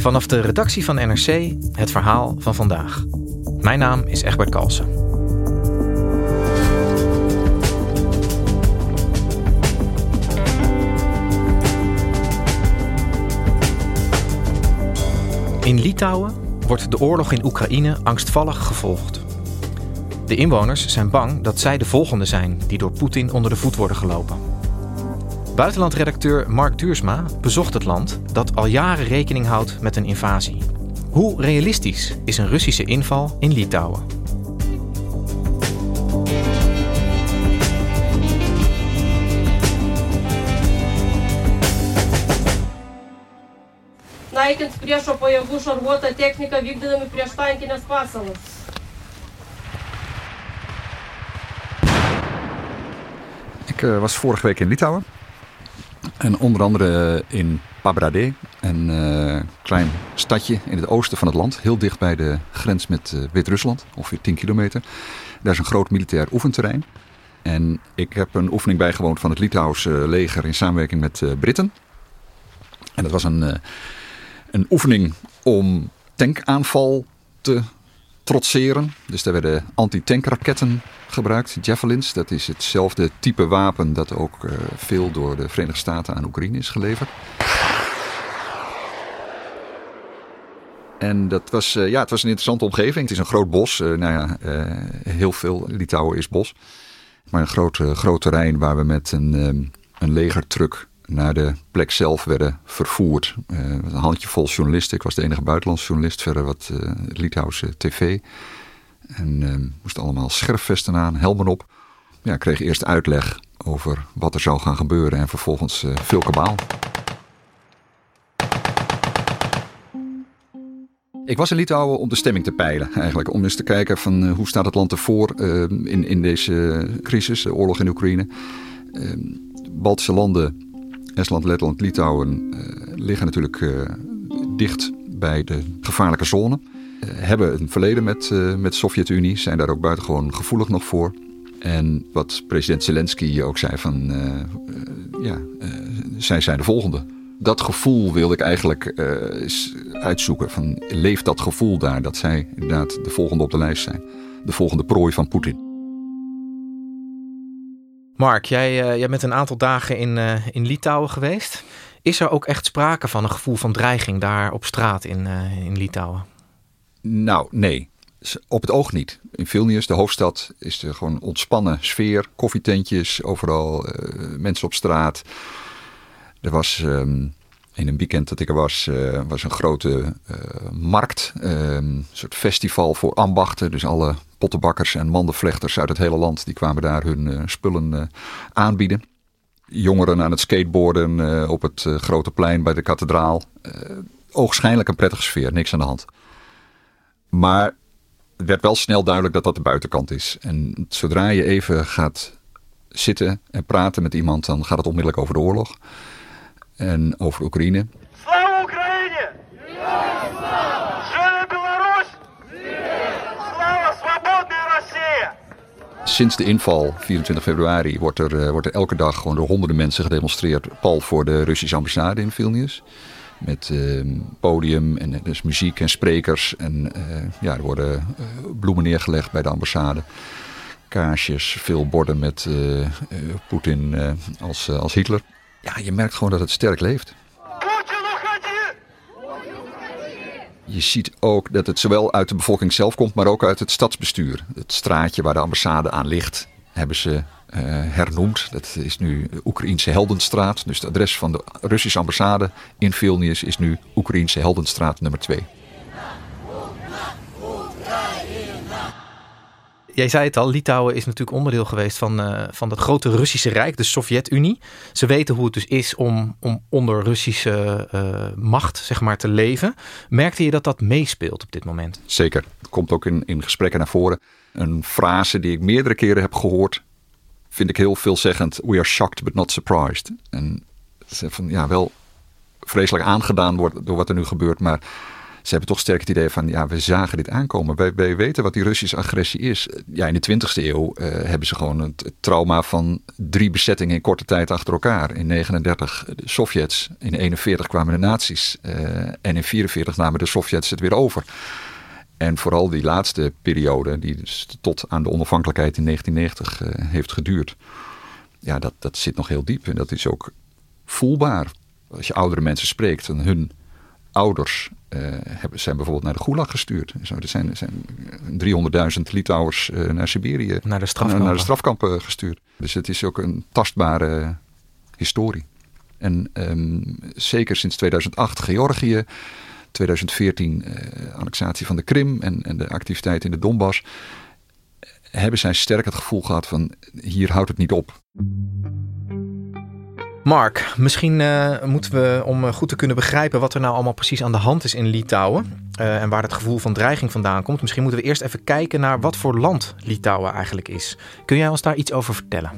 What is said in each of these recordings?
Vanaf de redactie van NRC het verhaal van vandaag. Mijn naam is Egbert Kalsen. In Litouwen wordt de oorlog in Oekraïne angstvallig gevolgd. De inwoners zijn bang dat zij de volgende zijn die door Poetin onder de voet worden gelopen. Buitenlandredacteur Mark Duursma bezocht het land dat al jaren rekening houdt met een invasie. Hoe realistisch is een Russische inval in Litouwen? Naikins priešo pajėgų šarvuotą techniką vykdydami prieštankinės pasalas. Ik uh, was vorige week in Litouwen. En onder andere in Pabradé, een uh, klein stadje in het oosten van het land. Heel dicht bij de grens met uh, Wit-Rusland, ongeveer 10 kilometer. Daar is een groot militair oefenterrein. En ik heb een oefening bijgewoond van het Litouwse leger in samenwerking met Britten. En dat was een een oefening om tankaanval te trotseren. Dus daar werden anti-tankraketten gebruikt, javelins. Dat is hetzelfde type wapen dat ook uh, veel door de Verenigde Staten aan Oekraïne is geleverd. En dat was, uh, ja, het was een interessante omgeving. Het is een groot bos. Uh, nou ja, heel veel Litouwen is bos. Maar een groot, groot terrein waar we met een, um, een legertruck naar de plek zelf werden vervoerd. Uh, een handjevol journalisten. Ik was de enige buitenlandse journalist. Verder wat uh, Litouwse tv. En uh, moesten allemaal scherfvesten aan, helmen op. Ja, kreeg eerst uitleg over wat er zou gaan gebeuren. En vervolgens veel kabaal. Ik was in Litouwen om de stemming te peilen, eigenlijk. Om eens te kijken van hoe staat het land ervoor in, in deze crisis, de oorlog in Oekraïne. Baltische landen Estland, Letland, Litouwen uh, liggen natuurlijk uh, dicht bij de gevaarlijke zone. Uh, hebben een verleden met, met de Sovjet-Unie, zijn daar ook buitengewoon gevoelig nog voor. En wat president Zelensky ook zei van, ja, zij zijn de volgende. Dat gevoel wilde ik eigenlijk uitzoeken. Van, leeft dat gevoel daar dat zij inderdaad de volgende op de lijst zijn? De volgende prooi van Poetin. Mark, jij, uh, jij bent een aantal dagen in, uh, in Litouwen geweest. Is er ook echt sprake van een gevoel van dreiging daar op straat in, uh, in Litouwen? Nou, nee. Op het oog niet. In Vilnius, de hoofdstad, is er gewoon ontspannen sfeer. Koffietentjes, overal mensen op straat. Er was um, in een weekend dat ik er was, was een grote markt. Um, een soort festival voor ambachten. Dus alle pottenbakkers en mandenvlechters uit het hele land. Die kwamen daar hun uh, spullen uh, aanbieden. Jongeren aan het skateboarden uh, op het grote plein bij de kathedraal. oogschijnlijk een prettige sfeer, niks aan de hand. Maar het werd wel snel duidelijk dat dat de buitenkant is. En zodra je even gaat zitten en praten met iemand, dan gaat het onmiddellijk over de oorlog. En over Oekraïne. Slava Oekraïne! Sinds de inval, 24 februari, wordt er, uh, wordt er elke dag gewoon door honderden mensen gedemonstreerd. Pal voor de Russische ambassade in Vilnius. Met uh, podium en dus muziek en sprekers. En uh, ja, er worden bloemen neergelegd bij de ambassade. Kaarsjes, veel borden met Poetin als, als Hitler. Ja, je merkt gewoon dat het sterk leeft. Je ziet ook dat het zowel uit de bevolking zelf komt, maar ook uit het stadsbestuur. Het straatje waar de ambassade aan ligt, hebben ze uh, hernoemd. Dat is nu de Oekraïense Heldenstraat. Dus het adres van de Russische ambassade in Vilnius is nu Oekraïense Heldenstraat nummer 2. Jij zei het al, Litouwen is natuurlijk onderdeel geweest van, uh, van het grote Russische Rijk, de Sovjet-Unie. Ze weten hoe het dus is om, om onder Russische uh, macht zeg maar, te leven. Merkte je dat dat meespeelt op dit moment? Zeker. Het komt ook in, in gesprekken naar voren. Een frase die ik meerdere keren heb gehoord, vind ik heel veelzeggend. We are shocked but not surprised. En van, ja, wel vreselijk aangedaan wordt door wat er nu gebeurt, maar hebben toch sterk het idee van, ja, we zagen dit aankomen. Wij, wij weten wat die Russische agressie is. Ja, in de 20e eeuw uh, hebben ze gewoon het, trauma van drie bezettingen in korte tijd achter elkaar. In 39 de Sovjets, in 41 kwamen de nazi's uh, en in 44 namen de Sovjets het weer over. En vooral die laatste periode, die dus tot aan de onafhankelijkheid in 1990 uh, heeft geduurd. Ja, dat, dat zit nog heel diep en dat is ook voelbaar. Als je oudere mensen spreekt, dan hun ouders uh, hebben, zijn bijvoorbeeld naar de Gulag gestuurd. Zo, er zijn, zijn 300.000 Litouwers uh, naar Siberië, naar de, strafkampen. naar de strafkampen gestuurd. Dus het is ook een tastbare historie. En um, zeker sinds 2008 Georgië, 2014 uh, annexatie van de Krim en, en de activiteit in de Donbass, hebben zij sterk het gevoel gehad van hier houdt het niet op. Mark, misschien uh, moeten we, om goed te kunnen begrijpen wat er nou allemaal precies aan de hand is in Litouwen uh, en waar het gevoel van dreiging vandaan komt, misschien moeten we eerst even kijken naar wat voor land Litouwen eigenlijk is. Kun jij ons daar iets over vertellen?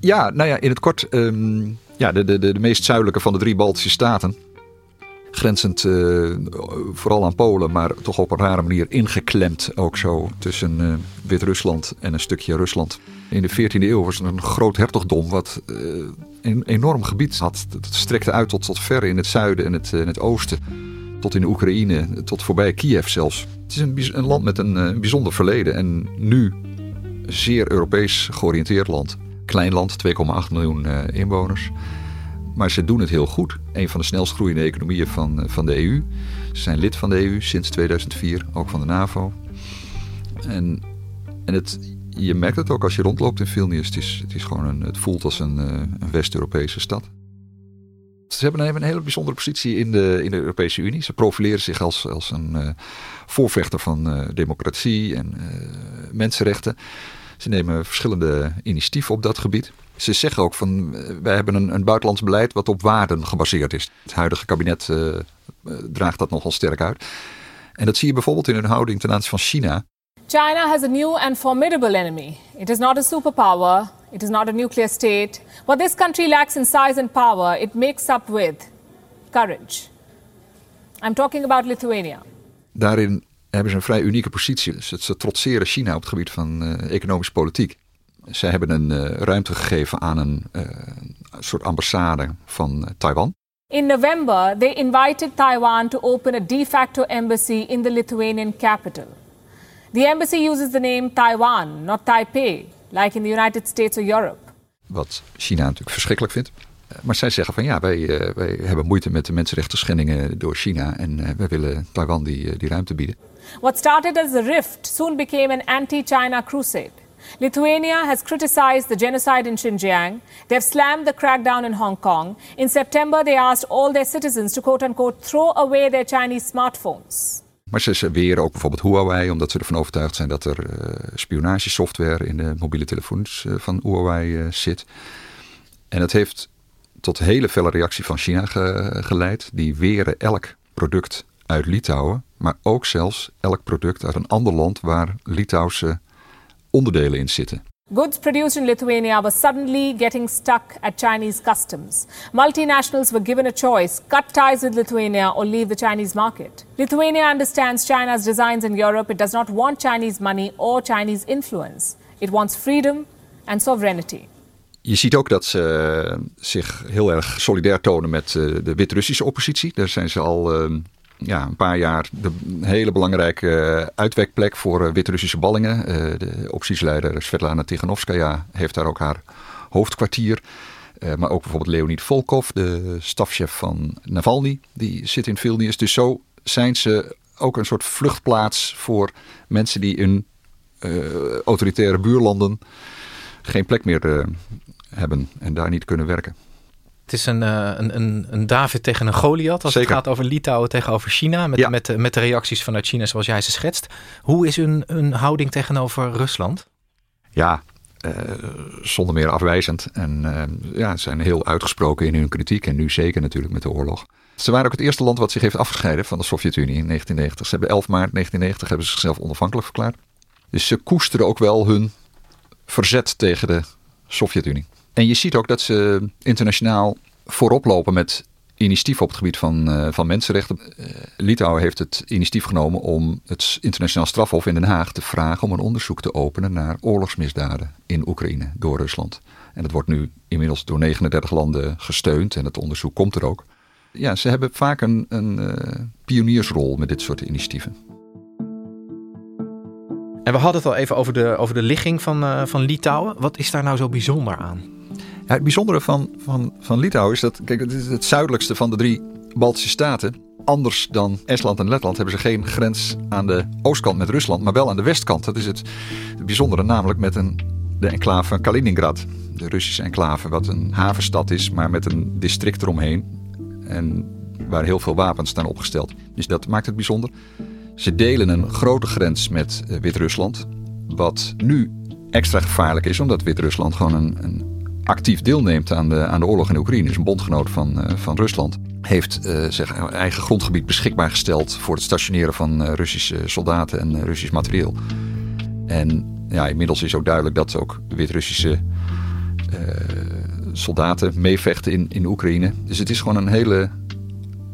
Ja, nou ja, in het kort, um, ja, de, de, de meest zuidelijke van de drie Baltische staten. Grenzend vooral aan Polen, maar toch op een rare manier ingeklemd ook zo tussen Wit-Rusland en een stukje Rusland. In de 14e eeuw was het een groot hertogdom wat een enorm gebied had. Het strekte uit tot, tot ver in het zuiden en het, in het oosten. Tot in de Oekraïne, tot voorbij Kiev zelfs. Het is een, een land met een, een bijzonder verleden. En nu zeer Europees georiënteerd land. Klein land, 2,8 miljoen uh, inwoners. Maar ze doen het heel goed. Een van de snelst groeiende economieën van, van de EU. Ze zijn lid van de EU sinds 2004, ook van de NAVO. En, en het, je merkt het ook als je rondloopt in Vilnius. Het, is, het, is gewoon een, het voelt als een, een West-Europese stad. Ze hebben een, hele bijzondere positie in de, in de Europese Unie. Ze profileren zich als, als een uh, voorvechter van uh, democratie en mensenrechten. Ze nemen verschillende initiatieven op dat gebied. Ze zeggen ook van wij hebben een, een buitenlands beleid wat op waarden gebaseerd is. Het huidige kabinet draagt dat nogal sterk uit. En dat zie je bijvoorbeeld in hun houding ten aanzien van China. China has a new and formidable enemy. It is not a superpower, it is not a nuclear state. What this country lacks in size and power, it makes up with courage. I'm talking about Lithuania. Daarin hebben ze een vrij unieke positie. Ze, ze trotseren China op het gebied van uh, economische politiek. Ze hebben een uh, ruimte gegeven aan een uh, soort ambassade van Taiwan. In November, they invited Taiwan to open a de facto embassy in the Lithuanian capital. The embassy uses the name Taiwan, not Taipei, like in the United States or Europe. Wat China natuurlijk verschrikkelijk vindt. Maar zij zeggen van ja, wij, uh, wij hebben moeite met de mensenrechten schendingen door China en uh, wij willen Taiwan die, die ruimte bieden. What started as a rift soon became an anti-China crusade. Lithuania has criticized the genocide in Xinjiang. They have slammed the crackdown in Hong Kong. In September, they asked all their citizens to quote unquote throw away their Chinese smartphones. Maar ze weren ook bijvoorbeeld Huawei, omdat ze ervan overtuigd zijn dat er uh, spionagesoftware in de mobiele telefoons uh, van Huawei uh, zit. En dat heeft tot hele felle reactie van China ge geleid. Die weren elk product uit Litouwen, maar ook zelfs elk product uit een ander land waar Litouwse onderdelen in zitten. Goods produced in Lithuania were suddenly getting stuck at Chinese customs. Multinationals were given a choice cut ties with Lithuania or leave the Chinese market. Lithuania understands China's designs in Europe. It does not want Chinese money or Chinese influence. It wants freedom and sovereignty. Je ziet ook dat ze zich heel erg solidair tonen met de Wit-Russische oppositie. Daar zijn ze al uh, ja, een paar jaar de hele belangrijke uitwekplek voor Wit-Russische ballingen. De oppositieleider Svetlana Tiganovskaya heeft daar ook haar hoofdkwartier. Maar ook bijvoorbeeld Leonid Volkov, de stafchef van Navalny, die zit in Vilnius. Dus zo zijn ze ook een soort vluchtplaats voor mensen die in autoritaire buurlanden geen plek meer hebben en daar niet kunnen werken. Het is een, een, een, een David tegen een Goliath als het gaat over Litouwen tegenover China. Met, met, met de reacties vanuit China zoals jij ze schetst. Hoe is hun, hun houding tegenover Rusland? Ja, uh, zonder meer afwijzend. En uh, ja, zijn heel uitgesproken in hun kritiek. En nu zeker natuurlijk met de oorlog. Ze waren ook het eerste land wat zich heeft afgescheiden van de Sovjet-Unie in 1990. Ze hebben 11 maart 1990 hebben ze zichzelf onafhankelijk verklaard. Dus ze koesteren ook wel hun verzet tegen de Sovjet-Unie. En je ziet ook dat ze internationaal voorop lopen met initiatief op het gebied van, uh, van mensenrechten. Uh, Litouwen heeft het initiatief genomen om het internationaal strafhof in Den Haag te vragen om een onderzoek te openen naar oorlogsmisdaden in Oekraïne door Rusland. En dat wordt nu inmiddels door 39 landen gesteund en het onderzoek komt er ook. Ja, ze hebben vaak een, een uh, pioniersrol met dit soort initiatieven. En we hadden het al even over de, over de ligging van, van Litouwen. Wat is daar nou zo bijzonder aan? Het bijzondere van, van, van Litouwen is dat, kijk, het is het zuidelijkste van de drie Baltische staten. Anders dan Estland en Letland hebben ze geen grens aan de oostkant met Rusland, maar wel aan de westkant. Dat is het, het bijzondere, namelijk met een, de enclave van Kaliningrad. De Russische enclave, wat een havenstad is, maar met een district eromheen. En waar heel veel wapens staan opgesteld. Dus dat maakt het bijzonder. Ze delen een grote grens met eh, Wit-Rusland. Wat nu extra gevaarlijk is, omdat Wit-Rusland gewoon een, een actief deelneemt aan de, aan de oorlog in Oekraïne, is een bondgenoot van, uh, van Rusland, heeft uh, zich eigen grondgebied beschikbaar gesteld voor het stationeren van uh, Russische soldaten en Russisch materieel. En ja, inmiddels is ook duidelijk dat ook Wit-Russische soldaten meevechten in, in Oekraïne. Dus het is gewoon een hele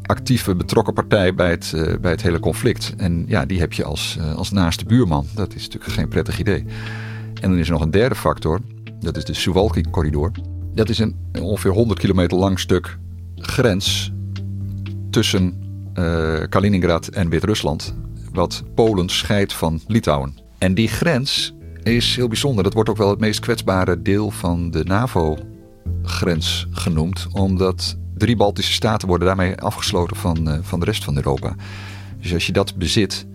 actieve betrokken partij bij het, bij het hele conflict. En ja, die heb je als, als naaste buurman. Dat is natuurlijk geen prettig idee. En dan is er nog een derde factor. Dat is de Suwalki-corridor. Dat is een ongeveer 100 kilometer lang stuk grens tussen uh, Kaliningrad en Wit-Rusland. Wat Polen scheidt van Litouwen. En die grens is heel bijzonder. Dat wordt ook wel het meest kwetsbare deel van de NAVO-grens genoemd. Omdat drie Baltische staten worden daarmee afgesloten van, uh, van de rest van Europa. Dus als je dat bezit,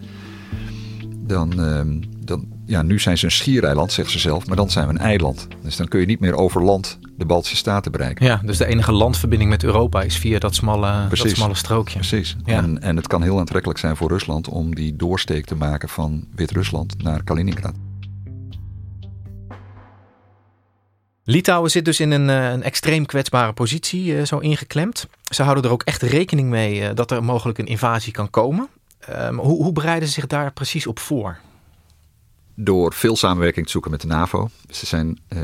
dan, uh, dan, ja, nu zijn ze een schiereiland, zegt ze zelf, maar dan zijn we een eiland. Dus dan kun je niet meer over land de Baltische Staten bereiken. Ja, dus de enige landverbinding met Europa is via dat smalle, dat smalle strookje. Precies. Ja. En, en het kan heel aantrekkelijk zijn voor Rusland om die doorsteek te maken van Wit-Rusland naar Kaliningrad. Litouwen zit dus in een, eh, een extreem kwetsbare positie, uh, zo ingeklemd. Ze houden er ook echt rekening mee uh, dat er mogelijk een invasie kan komen. Um, hoe, hoe bereiden ze zich daar precies op voor? Door veel samenwerking te zoeken met de NAVO. Ze zijn uh,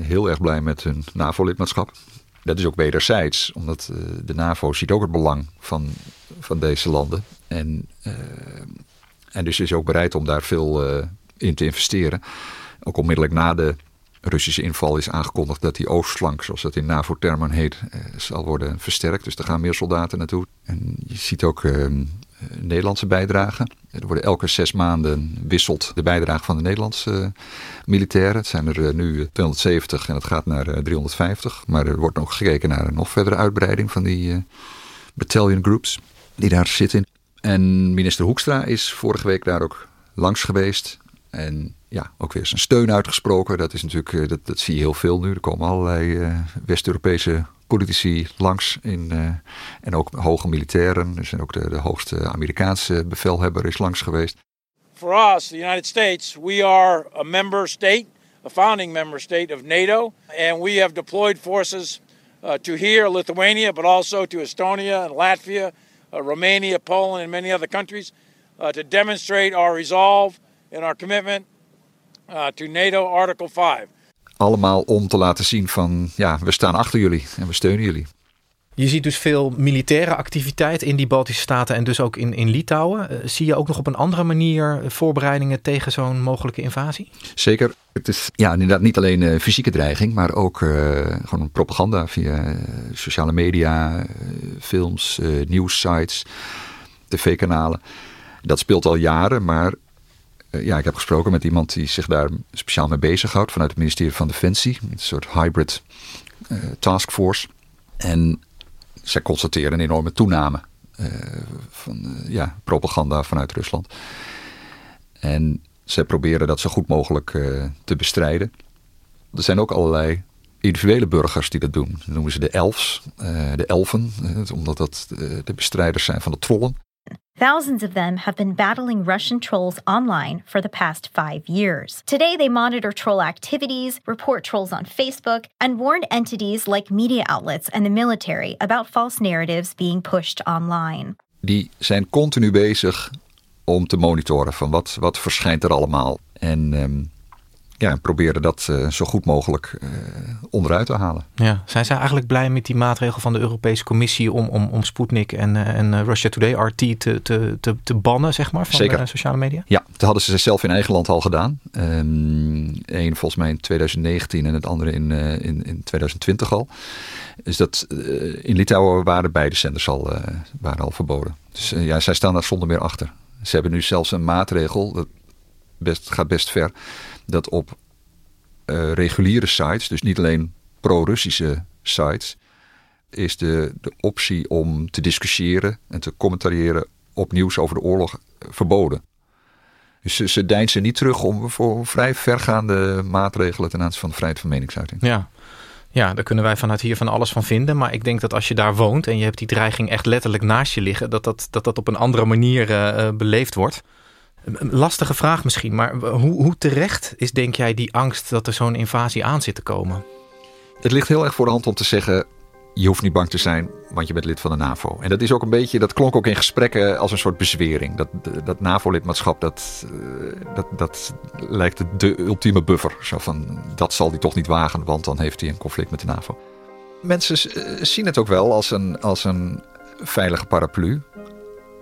heel erg blij met hun NAVO-lidmaatschap. Dat is ook wederzijds, omdat uh, de NAVO ziet ook het belang van, van deze landen. En, uh, en dus is ook bereid om daar veel in te investeren. Ook onmiddellijk na de Russische inval is aangekondigd dat die oostflank, zoals dat in NAVO-termen heet, zal worden versterkt. Dus er gaan meer soldaten naartoe. En je ziet ook ehm, Nederlandse bijdrage. Er worden elke zes maanden wisselt de bijdrage van de Nederlandse uh, militairen. Het zijn er uh, nu 270 en het gaat naar uh, 350. Maar er wordt nog gekeken naar een nog verdere uitbreiding van die battalion groups die daar zitten. En minister Hoekstra is vorige week daar ook langs geweest. En ja, ook weer zijn steun uitgesproken. Dat, is natuurlijk, dat, dat zie je heel veel nu. Er komen allerlei West-Europese politici langs in, uh, en ook hoge militairen. Zijn ook de, de hoogste Amerikaanse bevelhebber is langs geweest. For us, the United States, we are a member state, a founding member state of NATO, and we have deployed forces uh, to here, Lithuania, but also to Estonia and Latvia, uh, Romania, Poland, and many other countries, uh, to demonstrate our resolve and our commitment uh, to NATO Article 5 allemaal om te laten zien van ja, we staan achter jullie en we steunen jullie. Je ziet dus veel militaire activiteit in die Baltische Staten en dus ook in, in Litouwen. Uh, zie je ook nog op een andere manier voorbereidingen tegen zo'n mogelijke invasie? Zeker. Het is ja, inderdaad niet alleen uh, fysieke dreiging, maar ook uh, gewoon propaganda via sociale media, films, nieuwssites, tv-kanalen. Dat speelt al jaren, maar eh, ja, ik heb gesproken met iemand die zich daar speciaal mee bezighoudt vanuit het ministerie van Defensie. Een soort hybrid uh, taskforce. En zij constateren een enorme toename. Uh, van ja, propaganda vanuit Rusland. En zij proberen dat zo goed mogelijk te bestrijden. Er zijn ook allerlei individuele burgers die dat doen. Dat noemen ze de elfs, de elfen, omdat dat de bestrijders zijn van de trollen. Thousands of them have been battling Russian trolls online for the past five years. Today, they monitor troll activities, report trolls on Facebook, and warn entities like media outlets and the military about false narratives being pushed online. Die zijn continu bezig om te monitoren van wat, wat verschijnt er allemaal. En um, ja, proberen dat uh, zo goed mogelijk uh, onderuit te halen. Ja. Zijn zij eigenlijk blij met die maatregel van de Europese Commissie om, om, om Sputnik en, uh, en Russia Today, RT, te, te, te, te bannen, zeg maar, van Zeker. sociale media? Ja, dat hadden ze zelf in eigen land al gedaan. Um, Eén volgens mij in 2019 en het andere in, in, in 2020 al. Dus dat, in Litouwen waren beide zenders al, waren al verboden. Dus ja, zij staan daar zonder meer achter. Ze hebben nu zelfs een maatregel, dat best, gaat best ver dat op uh, reguliere sites, dus niet alleen pro-Russische sites, is de, de optie om te discussiëren en te commentariëren op nieuws over de oorlog verboden. Dus ze, ze niet terug om voor vrij vergaande maatregelen ten aanzien van vrijheid van meningsuiting. Ja. Ja, daar kunnen wij vanuit hier van alles van vinden. Maar ik denk dat als je daar woont en je hebt die dreiging echt letterlijk naast je liggen, dat dat, dat, dat op een andere manier uh, beleefd wordt. Lastige vraag misschien, maar hoe, hoe terecht is denk jij die angst dat er zo'n invasie aan zit te komen? Het ligt heel erg voor de hand om te zeggen, je hoeft niet bang te zijn, want je bent lid van de NAVO. En dat is ook een beetje, dat klonk ook in gesprekken als een soort bezwering. Dat, dat NAVO-lidmaatschap, dat, eh, dat, dat lijkt de ultieme buffer. Zo van, dat zal hij toch niet wagen, want dan heeft hij een conflict met de NAVO. Mensen eh, zien het ook wel als een, als een veilige paraplu.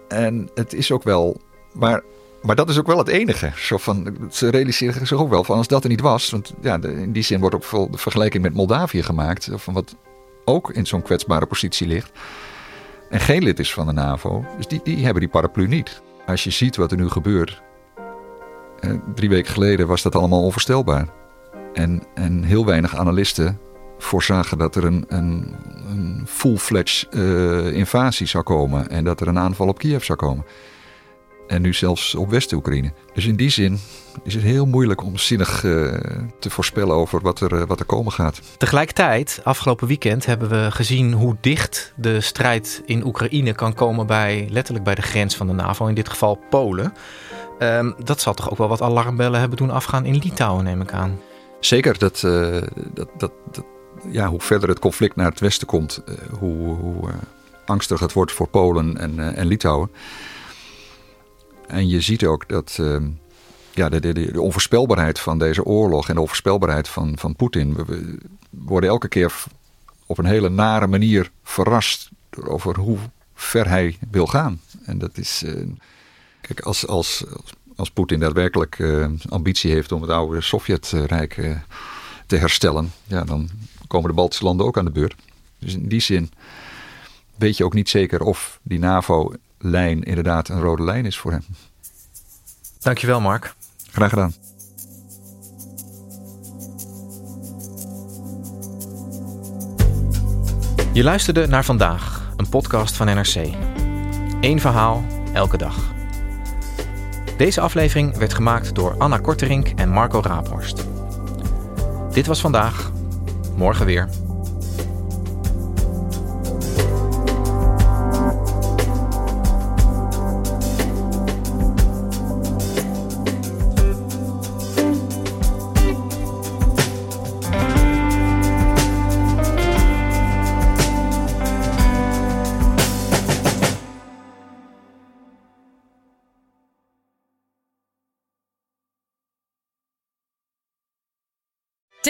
En het is ook wel, maar maar dat is ook wel het enige. Zo van, ze realiseren zich ook wel van als dat er niet was. Want ja, in die zin wordt ook veel de vergelijking met Moldavië gemaakt. Van wat ook in zo'n kwetsbare positie ligt. En geen lid is van de NAVO. Dus die, die hebben die paraplu niet. Als je ziet wat er nu gebeurt. Eh, drie weken geleden was dat allemaal onvoorstelbaar. En, en heel weinig analisten voorzagen dat er een, een, een full-fledged uh, invasie zou komen. En dat er een aanval op Kiev zou komen. En nu zelfs op West-Oekraïne. Dus in die zin is het heel moeilijk om zinnig uh, te voorspellen over wat er, uh, wat er komen gaat. Tegelijkertijd, afgelopen weekend hebben we gezien hoe dicht de strijd in Oekraïne kan komen bij letterlijk bij de grens van de NAVO, in dit geval Polen. Um, dat zal toch ook wel wat alarmbellen hebben doen afgaan in Litouwen, neem ik aan. Zeker, dat, uh, dat, dat, dat, ja, hoe verder het conflict naar het westen komt, hoe, hoe angstig het wordt voor Polen en, en Litouwen. En je ziet ook dat uh, ja, de, de, onvoorspelbaarheid van deze oorlog en de onvoorspelbaarheid van, van Poetin. We, worden elke keer op een hele nare manier verrast over hoe ver hij wil gaan. En dat is. Uh, kijk, als, als, als Poetin daadwerkelijk uh, ambitie heeft om het oude Sovjetrijk uh, te herstellen, ja, dan komen de Baltische landen ook aan de beurt. Dus in die zin weet je ook niet zeker of die NAVO lijn inderdaad een rode lijn is voor hem. Dankjewel, Mark. Graag gedaan. Je luisterde naar vandaag, een podcast van NRC. Eén verhaal, elke dag. Deze aflevering werd gemaakt door Anna Korterink en Marco Raaphorst. Dit was vandaag, morgen weer.